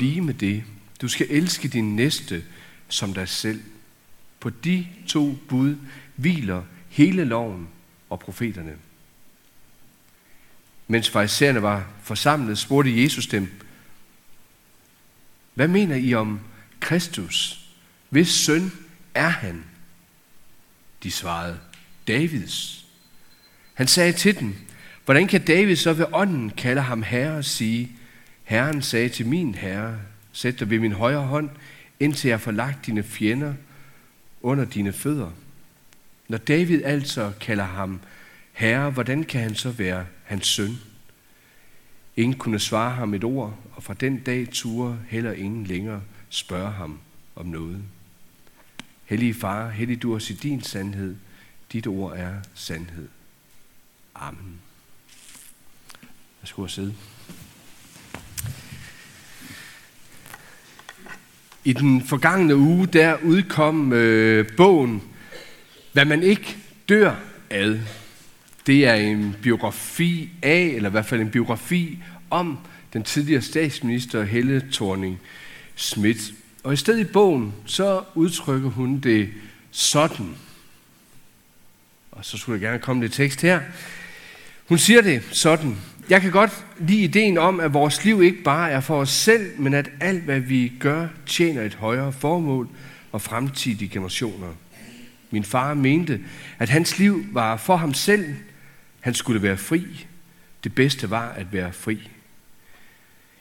blive med det. Du skal elske din næste som dig selv. På de to bud hviler hele loven og profeterne. Mens farisæerne var forsamlet, spurgte Jesus dem, hvad mener I om Kristus? Hvis søn er han? De svarede, Davids. Han sagde til dem, hvordan kan David så ved ånden kalde ham herre og sige, Herren sagde til min herre, sæt dig ved min højre hånd, indtil jeg får lagt dine fjender under dine fødder. Når David altså kalder ham herre, hvordan kan han så være hans søn? Ingen kunne svare ham et ord, og fra den dag turde heller ingen længere spørge ham om noget. Hellige far, hellig du os i din sandhed. Dit ord er sandhed. Amen. Jeg skulle sidde. I den forgangne uge, der udkom øh, bogen, Hvad man ikke dør ad. Det er en biografi af, eller i hvert fald en biografi om den tidligere statsminister Helle thorning Schmidt. Og i stedet i bogen, så udtrykker hun det sådan. Og så skulle jeg gerne komme lidt tekst her. Hun siger det sådan. Jeg kan godt lide ideen om, at vores liv ikke bare er for os selv, men at alt, hvad vi gør, tjener et højere formål og fremtidige generationer. Min far mente, at hans liv var for ham selv. Han skulle være fri. Det bedste var at være fri.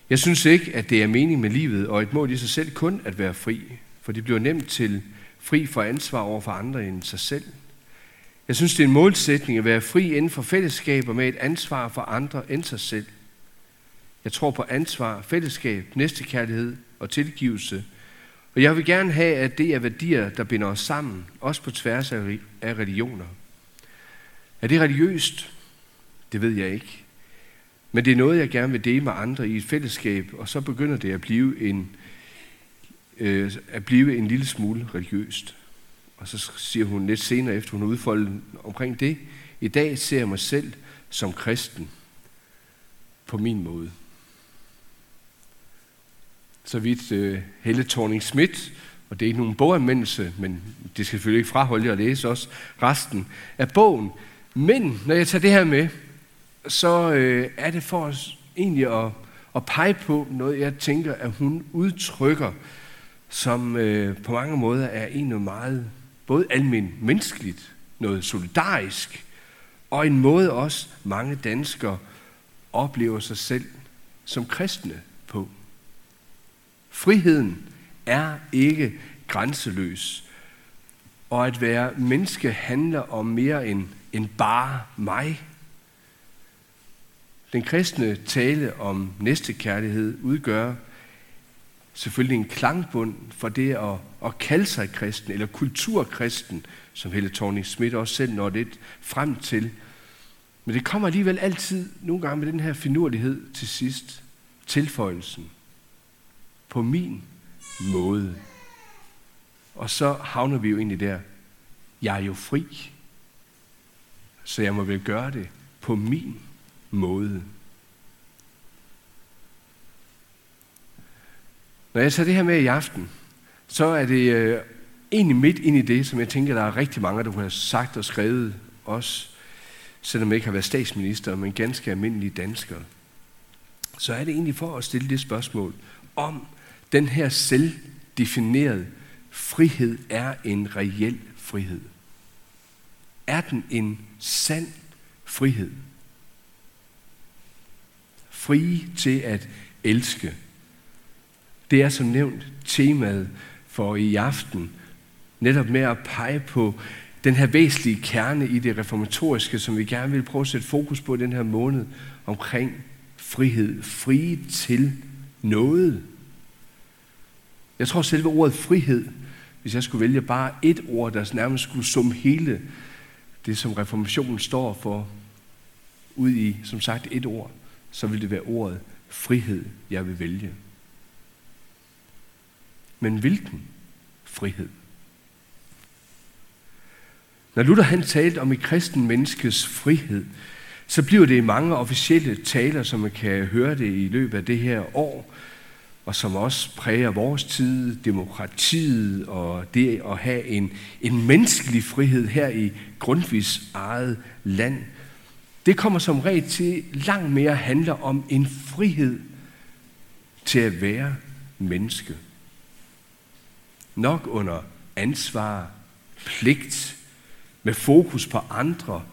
Jeg synes ikke, at det er mening med livet og et mål i sig selv kun at være fri, for det bliver nemt til fri for ansvar over for andre end sig selv. Jeg synes, det er en målsætning at være fri inden for fællesskaber med et ansvar for andre end sig selv. Jeg tror på ansvar, fællesskab, næstekærlighed og tilgivelse. Og jeg vil gerne have, at det er værdier, der binder os sammen, også på tværs af religioner. Er det religiøst? Det ved jeg ikke. Men det er noget, jeg gerne vil dele med andre i et fællesskab, og så begynder det at blive en, øh, at blive en lille smule religiøst. Og så siger hun lidt senere, efter hun har udfoldet omkring det, i dag ser jeg mig selv som kristen på min måde. Så vidt uh, Helle thorning Schmidt, og det er ikke nogen boganmeldelse, men det skal selvfølgelig ikke fraholde jer at læse også resten af bogen. Men når jeg tager det her med, så uh, er det for os egentlig at, at pege på noget, jeg tænker, at hun udtrykker, som uh, på mange måder er en meget både almen menneskeligt, noget solidarisk, og en måde også mange danskere oplever sig selv som kristne på. Friheden er ikke grænseløs, og at være menneske handler om mere end, end bare mig. Den kristne tale om næstekærlighed udgør selvfølgelig en klangbund for det at, at kalde sig kristen, eller kulturkristen, som Helle thorning Schmidt også selv når lidt frem til. Men det kommer alligevel altid, nogle gange med den her finurlighed til sidst, tilføjelsen. På min måde. Og så havner vi jo egentlig der, jeg er jo fri, så jeg må vel gøre det på min måde. Når jeg tager det her med i aften, så er det øh, egentlig midt ind i det, som jeg tænker, der er rigtig mange, der kunne have sagt og skrevet også, selvom jeg ikke har været statsminister, men ganske almindelige danskere. Så er det egentlig for at stille det spørgsmål, om den her selvdefinerede frihed er en reel frihed. Er den en sand frihed? Fri til at elske det er som nævnt temaet for i aften, netop med at pege på den her væsentlige kerne i det reformatoriske, som vi gerne vil prøve at sætte fokus på den her måned, omkring frihed. Frie til noget. Jeg tror selve ordet frihed, hvis jeg skulle vælge bare et ord, der nærmest skulle summe hele det, som reformationen står for, ud i, som sagt, et ord, så vil det være ordet frihed, jeg vil vælge. Men hvilken frihed? Når Luther han talte om et kristen menneskes frihed, så bliver det i mange officielle taler, som man kan høre det i løbet af det her år. og som også præger vores tid, demokratiet og det at have en, en menneskelig frihed her i Grundtvigs eget land, det kommer som regel til langt mere handler om en frihed til at være menneske. Nok under ansvar, pligt, med fokus på andre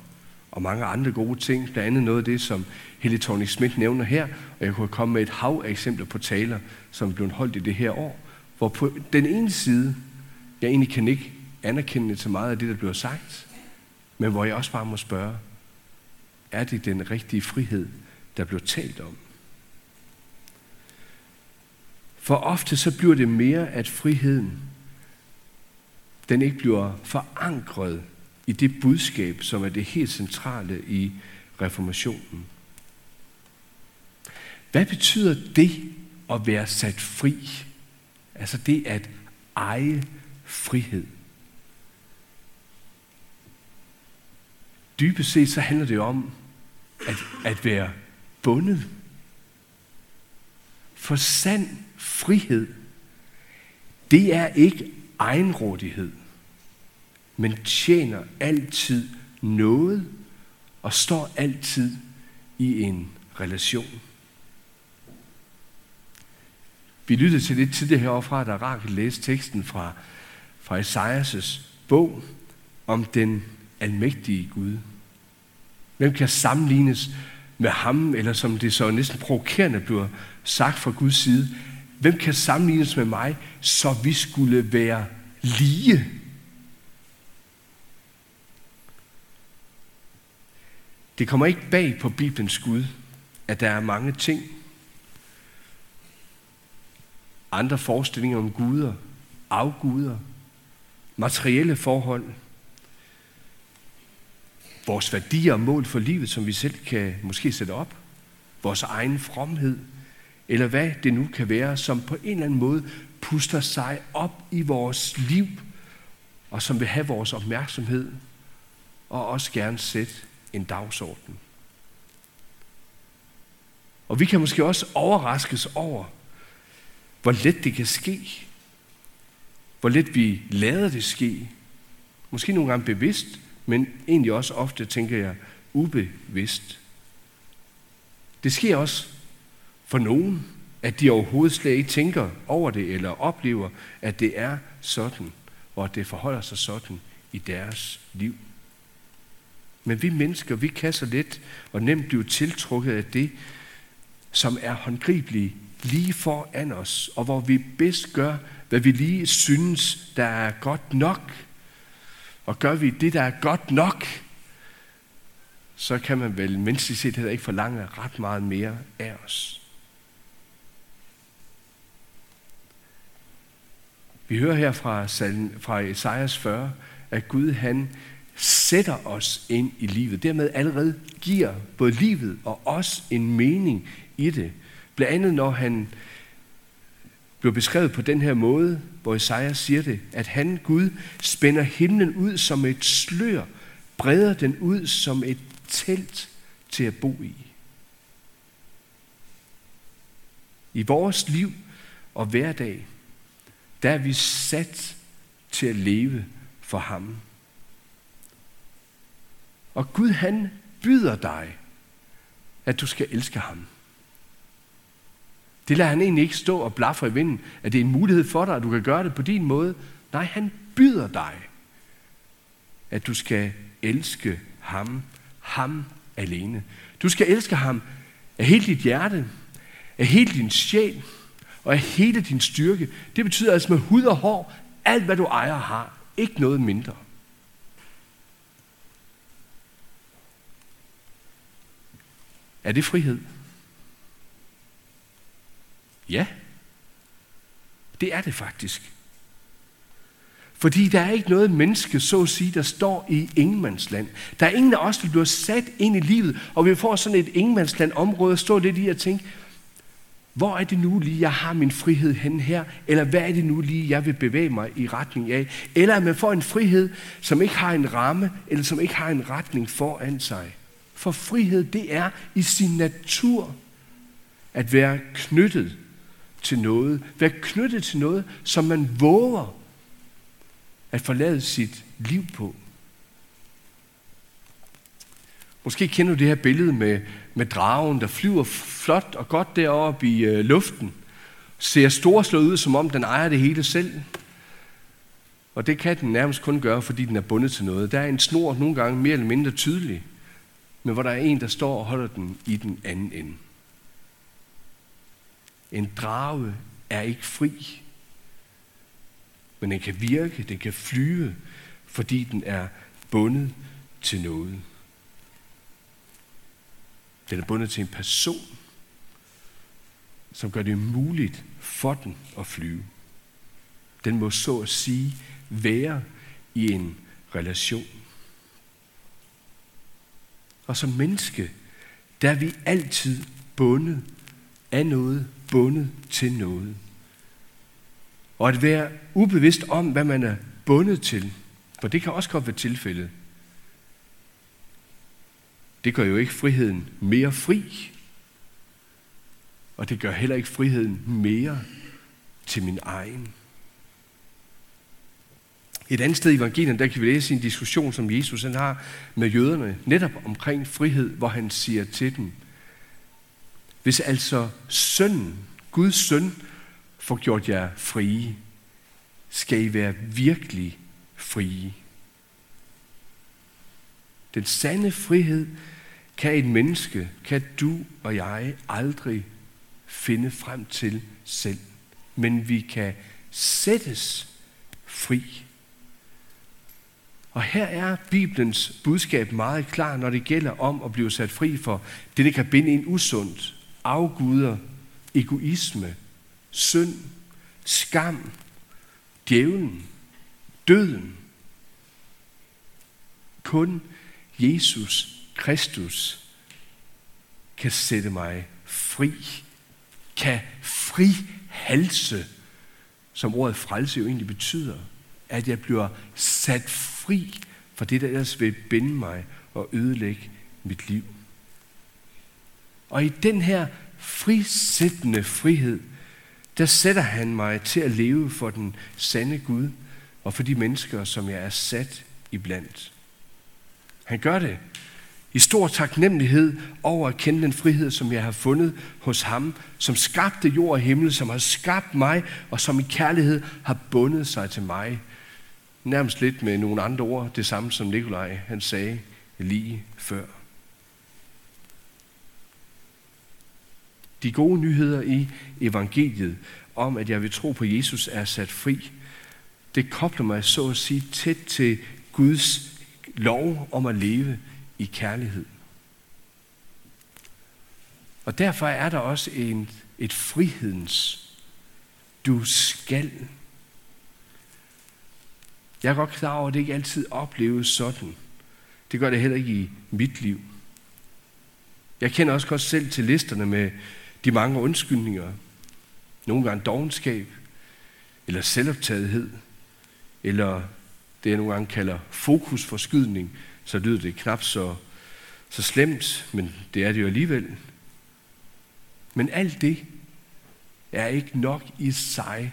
og mange andre gode ting. Blandt andet noget af det, som Helle Tony Schmidt nævner her, og jeg kunne komme med et hav af eksempler på taler, som blev holdt i det her år, hvor på den ene side, jeg egentlig kan ikke anerkende så meget af det, der bliver sagt, men hvor jeg også bare må spørge, er det den rigtige frihed, der bliver talt om? For ofte så bliver det mere, at friheden, den ikke bliver forankret i det budskab, som er det helt centrale i reformationen. Hvad betyder det at være sat fri? Altså det at eje frihed. Dybest set så handler det om at, at være bundet. For sand frihed, det er ikke egenrådighed, men tjener altid noget og står altid i en relation. Vi lyttede til det tidligere heroverfra, da Rakel læste teksten fra, fra Esajas' bog om den almægtige Gud. Hvem kan sammenlignes med ham, eller som det så næsten provokerende bliver sagt fra Guds side, hvem kan sammenlignes med mig, så vi skulle være lige? Det kommer ikke bag på Bibelens Gud, at der er mange ting, andre forestillinger om guder, afguder, materielle forhold, vores værdier og mål for livet, som vi selv kan måske sætte op, vores egen fromhed, eller hvad det nu kan være, som på en eller anden måde puster sig op i vores liv, og som vil have vores opmærksomhed, og også gerne sætte en dagsorden. Og vi kan måske også overraskes over, hvor let det kan ske. Hvor let vi lader det ske. Måske nogle gange bevidst, men egentlig også ofte, tænker jeg, ubevidst. Det sker også for nogen, at de overhovedet slet ikke tænker over det, eller oplever, at det er sådan, og at det forholder sig sådan i deres liv. Men vi mennesker, vi kan så let og nemt blive tiltrukket af det, som er håndgribeligt lige foran os, og hvor vi bedst gør, hvad vi lige synes, der er godt nok. Og gør vi det, der er godt nok, så kan man vel menneskeligt set heller ikke forlange ret meget mere af os. Vi hører her fra, fra Esajas 40, at Gud han sætter os ind i livet. Dermed allerede giver både livet og os en mening i det. Blandt andet når han blev beskrevet på den her måde, hvor Isaiah siger det, at han, Gud, spænder himlen ud som et slør, breder den ud som et telt til at bo i. I vores liv og hverdag, der er vi sat til at leve for ham. Og Gud han byder dig, at du skal elske ham. Det lader han egentlig ikke stå og blaffe i vinden, at det er en mulighed for dig, at du kan gøre det på din måde. Nej, han byder dig, at du skal elske ham, ham alene. Du skal elske ham af hele dit hjerte, af hele din sjæl og af hele din styrke. Det betyder altså med hud og hår, alt hvad du ejer har, ikke noget mindre. Er det frihed? Ja, det er det faktisk. Fordi der er ikke noget menneske, så at sige, der står i ingenmandsland. Der er ingen af os, der bliver sat ind i livet, og vi får sådan et ingenmandsland område at stå lidt i og tænke, hvor er det nu lige, jeg har min frihed hen her? Eller hvad er det nu lige, jeg vil bevæge mig i retning af? Eller at man får en frihed, som ikke har en ramme, eller som ikke har en retning foran sig. For frihed, det er i sin natur at være knyttet til noget. Være knyttet til noget, som man våger at forlade sit liv på. Måske kender du det her billede med, med dragen, der flyver flot og godt deroppe i øh, luften. Ser storslået ud, som om den ejer det hele selv. Og det kan den nærmest kun gøre, fordi den er bundet til noget. Der er en snor nogle gange mere eller mindre tydelig, men hvor der er en, der står og holder den i den anden ende. En drage er ikke fri, men den kan virke, den kan flyve, fordi den er bundet til noget. Den er bundet til en person, som gør det muligt for den at flyve. Den må så at sige være i en relation. Og som menneske, der er vi altid bundet af noget, bundet til noget. Og at være ubevidst om, hvad man er bundet til, for det kan også godt være tilfældet. Det gør jo ikke friheden mere fri, og det gør heller ikke friheden mere til min egen. Et andet sted i evangelien, der kan vi læse en diskussion, som Jesus han har med jøderne, netop omkring frihed, hvor han siger til dem, hvis altså sønnen, Guds søn, får gjort jer frie, skal I være virkelig frie. Den sande frihed kan et menneske, kan du og jeg aldrig finde frem til selv. Men vi kan sættes fri. Og her er Bibelens budskab meget klar, når det gælder om at blive sat fri for det, der kan binde en usundt, afguder, egoisme, synd, skam, djævlen, døden. Kun Jesus Kristus kan sætte mig fri, kan frihalse, som ordet frelse jo egentlig betyder, at jeg bliver sat fri fra det, der ellers vil binde mig og ødelægge mit liv. Og i den her frisættende frihed, der sætter han mig til at leve for den sande Gud og for de mennesker, som jeg er sat iblandt. Han gør det i stor taknemmelighed over at kende den frihed, som jeg har fundet hos ham, som skabte jord og himmel, som har skabt mig, og som i kærlighed har bundet sig til mig. Nærmest lidt med nogle andre ord, det samme som Nikolaj han sagde lige før. De gode nyheder i evangeliet om, at jeg vil tro på Jesus er sat fri, det kobler mig så at sige tæt til Guds lov om at leve i kærlighed. Og derfor er der også en, et frihedens du skal. Jeg er godt klar over, at det ikke altid opleves sådan. Det gør det heller ikke i mit liv. Jeg kender også godt selv til listerne med de mange undskyldninger. Nogle gange dogenskab, eller selvoptagethed, eller det jeg nogle gange kalder fokusforskydning, så lyder det knap så, så slemt, men det er det jo alligevel. Men alt det er ikke nok i sig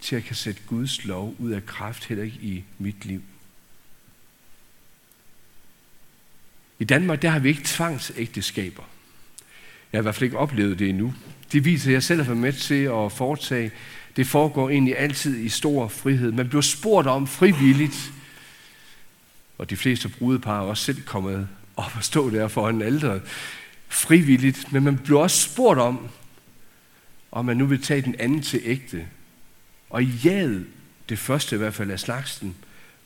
til at kan sætte Guds lov ud af kraft, heller ikke i mit liv. I Danmark, der har vi ikke tvangsægteskaber. Jeg har i hvert fald ikke oplevet det endnu. Det viser, at jeg selv har været med til at foretage. Det foregår egentlig altid i stor frihed. Man bliver spurgt om frivilligt, og de fleste brudepar er også selv kommet op og stå der foran alderet frivilligt, men man blev også spurgt om, om man nu vil tage den anden til ægte. Og ja, det første i hvert fald af slagsen,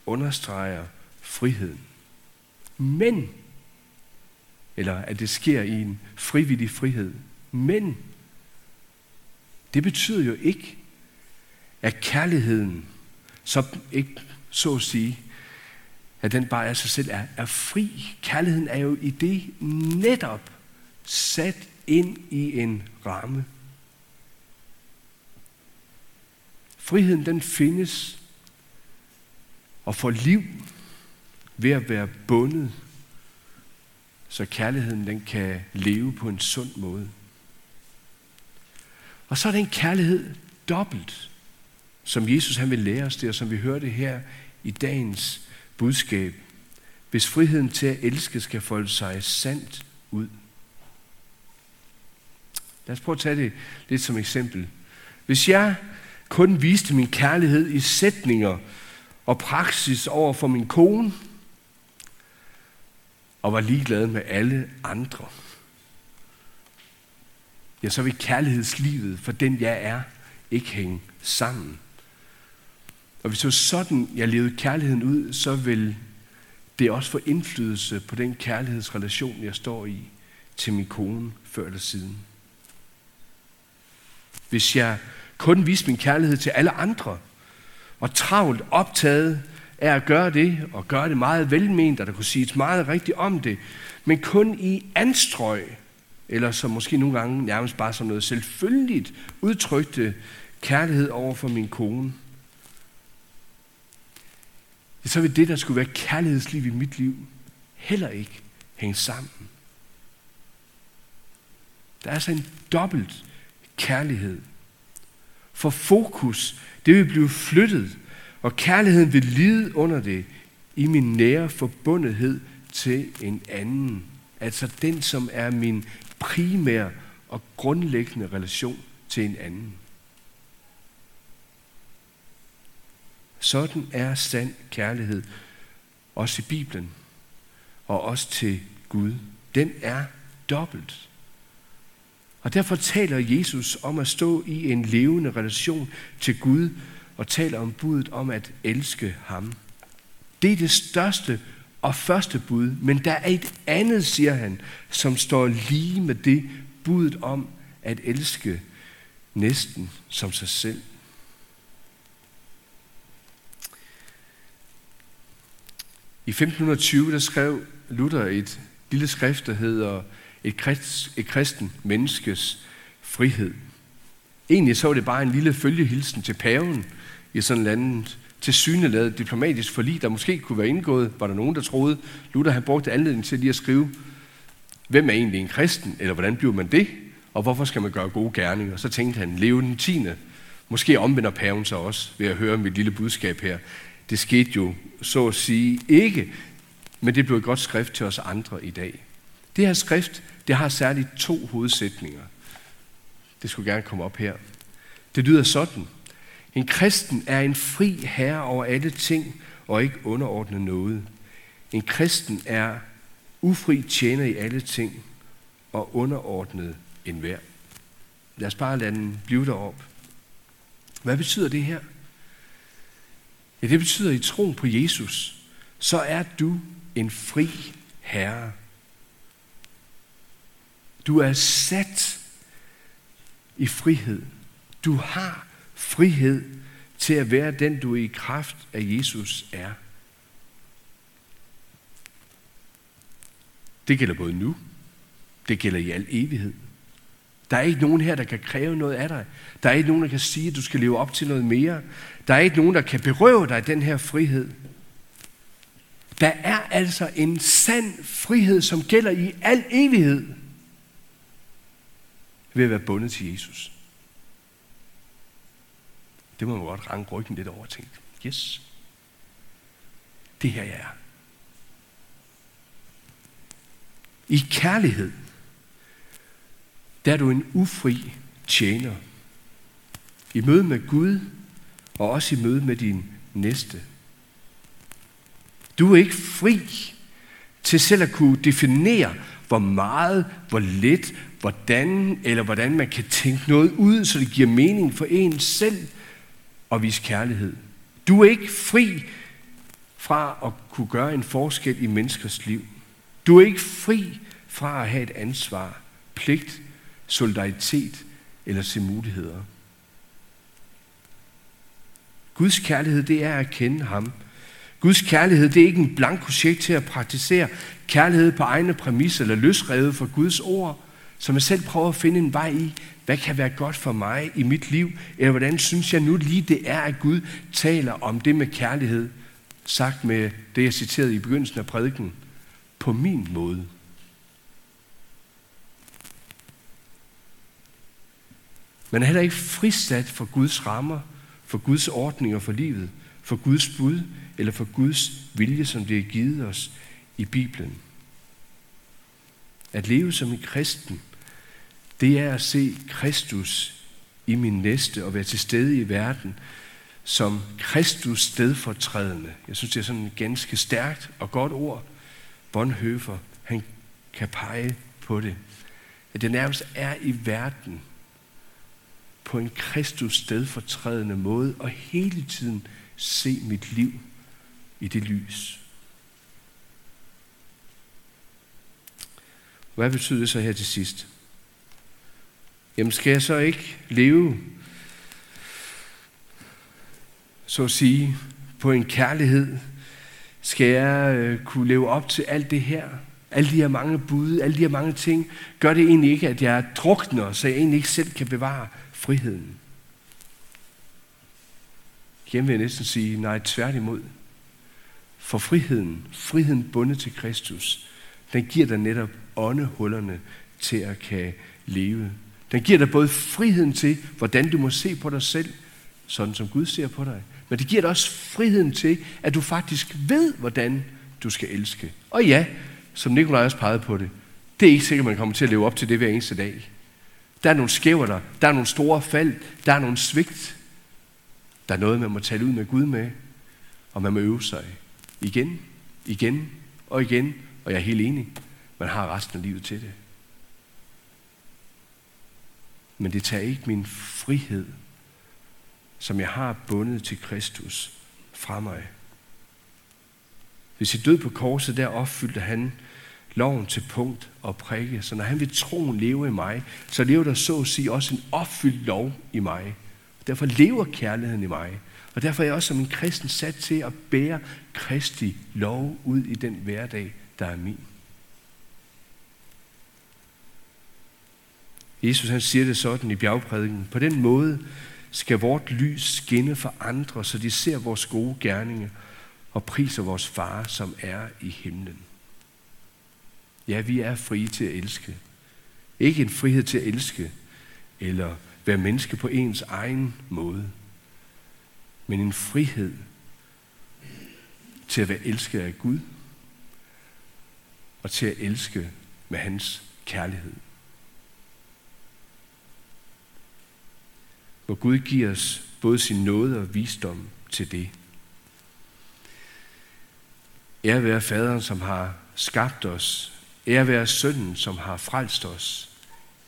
understreger friheden. Men, eller at det sker i en frivillig frihed, men det betyder jo ikke, at kærligheden, så ikke så at sige, at den bare af sig selv er, er fri. Kærligheden er jo i det netop sat ind i en ramme. Friheden den findes og får liv ved at være bundet, så kærligheden den kan leve på en sund måde. Og så er den kærlighed dobbelt, som Jesus han vil lære os det, og som vi hørte her i dagens budskab. Hvis friheden til at elske skal folde sig sandt ud. Lad os prøve at tage det lidt som eksempel. Hvis jeg kun viste min kærlighed i sætninger og praksis over for min kone, og var ligeglad med alle andre, ja, så vil kærlighedslivet for den, jeg er, ikke hænge sammen. Og hvis det var sådan, jeg levede kærligheden ud, så vil det også få indflydelse på den kærlighedsrelation, jeg står i til min kone før eller siden. Hvis jeg kun viste min kærlighed til alle andre, og travlt optaget af at gøre det, og gøre det meget velment, og der kunne siges meget rigtigt om det, men kun i anstrøg, eller som måske nogle gange nærmest bare som noget selvfølgeligt udtrykte kærlighed over for min kone, så vil det, der skulle være kærlighedsliv i mit liv, heller ikke hænge sammen. Der er altså en dobbelt kærlighed. For fokus, det vil blive flyttet, og kærligheden vil lide under det i min nære forbundethed til en anden. Altså den, som er min primære og grundlæggende relation til en anden. Sådan er sand kærlighed, også i Bibelen, og også til Gud. Den er dobbelt. Og derfor taler Jesus om at stå i en levende relation til Gud, og taler om budet om at elske ham. Det er det største og første bud, men der er et andet, siger han, som står lige med det budet om at elske næsten som sig selv. I 1520 der skrev Luther et lille skrift, der hedder Et, krist, et kristen menneskes frihed. Egentlig så var det bare en lille følgehilsen til paven i sådan landet til til syneladet diplomatisk forlig, der måske kunne være indgået, var der nogen, der troede. Luther han brugte anledning til lige at skrive, hvem er egentlig en kristen, eller hvordan bliver man det, og hvorfor skal man gøre gode gerninger? Så tænkte han, leve den tiende. Måske omvender paven sig også ved at høre mit lille budskab her. Det skete jo så at sige ikke, men det blev et godt skrift til os andre i dag. Det her skrift, det har særligt to hovedsætninger. Det skulle gerne komme op her. Det lyder sådan. En kristen er en fri herre over alle ting og ikke underordnet noget. En kristen er ufri tjener i alle ting og underordnet enhver. Lad os bare lade den blive derop. Hvad betyder det her? Ja, det betyder, at i troen på Jesus, så er du en fri herre. Du er sat i frihed. Du har frihed til at være den, du i kraft af Jesus er. Det gælder både nu, det gælder i al evighed. Der er ikke nogen her, der kan kræve noget af dig. Der er ikke nogen, der kan sige, at du skal leve op til noget mere. Der er ikke nogen, der kan berøve dig den her frihed. Der er altså en sand frihed, som gælder i al evighed ved at være bundet til Jesus. Det må man godt ranke ryggen lidt over og tænke, yes, det her jeg er. I kærlighed, der er du en ufri tjener. I møde med Gud, og også i møde med din næste. Du er ikke fri til selv at kunne definere, hvor meget, hvor lidt, hvordan eller hvordan man kan tænke noget ud, så det giver mening for en selv og vise kærlighed. Du er ikke fri fra at kunne gøre en forskel i menneskers liv. Du er ikke fri fra at have et ansvar, pligt, solidaritet eller se muligheder. Guds kærlighed, det er at kende ham. Guds kærlighed, det er ikke en blank projekt til at praktisere kærlighed på egne præmisser eller løsrevet fra Guds ord, som jeg selv prøver at finde en vej i. Hvad kan være godt for mig i mit liv? Eller hvordan synes jeg nu lige det er, at Gud taler om det med kærlighed, sagt med det, jeg citerede i begyndelsen af prædiken, på min måde. Man er heller ikke frisat for Guds rammer, for Guds ordninger for livet, for Guds bud eller for Guds vilje, som det er givet os i Bibelen. At leve som en kristen, det er at se Kristus i min næste og være til stede i verden som Kristus stedfortrædende. Jeg synes, det er sådan et ganske stærkt og godt ord. Bonhoeffer, han kan pege på det. At det nærmest er i verden på en Kristus stedfortrædende måde og hele tiden se mit liv i det lys. Hvad betyder det så her til sidst? Jamen skal jeg så ikke leve, så at sige, på en kærlighed? Skal jeg øh, kunne leve op til alt det her? Alle de her mange bud, alle de her mange ting, gør det egentlig ikke, at jeg drukner, så jeg egentlig ikke selv kan bevare friheden? Igen vil jeg næsten sige, nej, tværtimod. For friheden, friheden bundet til Kristus, den giver dig netop åndehullerne til at kan leve. Den giver dig både friheden til, hvordan du må se på dig selv, sådan som Gud ser på dig, men det giver dig også friheden til, at du faktisk ved, hvordan du skal elske. Og ja, som Nikolaj også pegede på det, det er ikke sikkert, man kommer til at leve op til det hver eneste dag. Der er nogle skæver der, der er nogle store fald, der er nogle svigt. Der er noget, man må tale ud med Gud med, og man må øve sig igen, igen og igen, og jeg er helt enig. Man har resten af livet til det. Men det tager ikke min frihed, som jeg har bundet til Kristus, fra mig. Hvis i død på korset, der opfyldte han loven til punkt og prikke. Så når han vil troen leve i mig, så lever der så at sige også en opfyldt lov i mig. Derfor lever kærligheden i mig. Og derfor er jeg også som en kristen sat til at bære Kristi lov ud i den hverdag, der er min. Jesus han siger det sådan i bjergprædiken. På den måde skal vort lys skinne for andre, så de ser vores gode gerninger og priser vores far, som er i himlen. Ja, vi er frie til at elske. Ikke en frihed til at elske, eller være menneske på ens egen måde, men en frihed til at være elsket af Gud, og til at elske med hans kærlighed. Hvor Gud giver os både sin nåde og visdom til det. Ære være faderen, som har skabt os. Ære være sønnen, som har frelst os.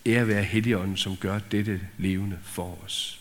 Ære være Helligånden, som gør dette levende for os.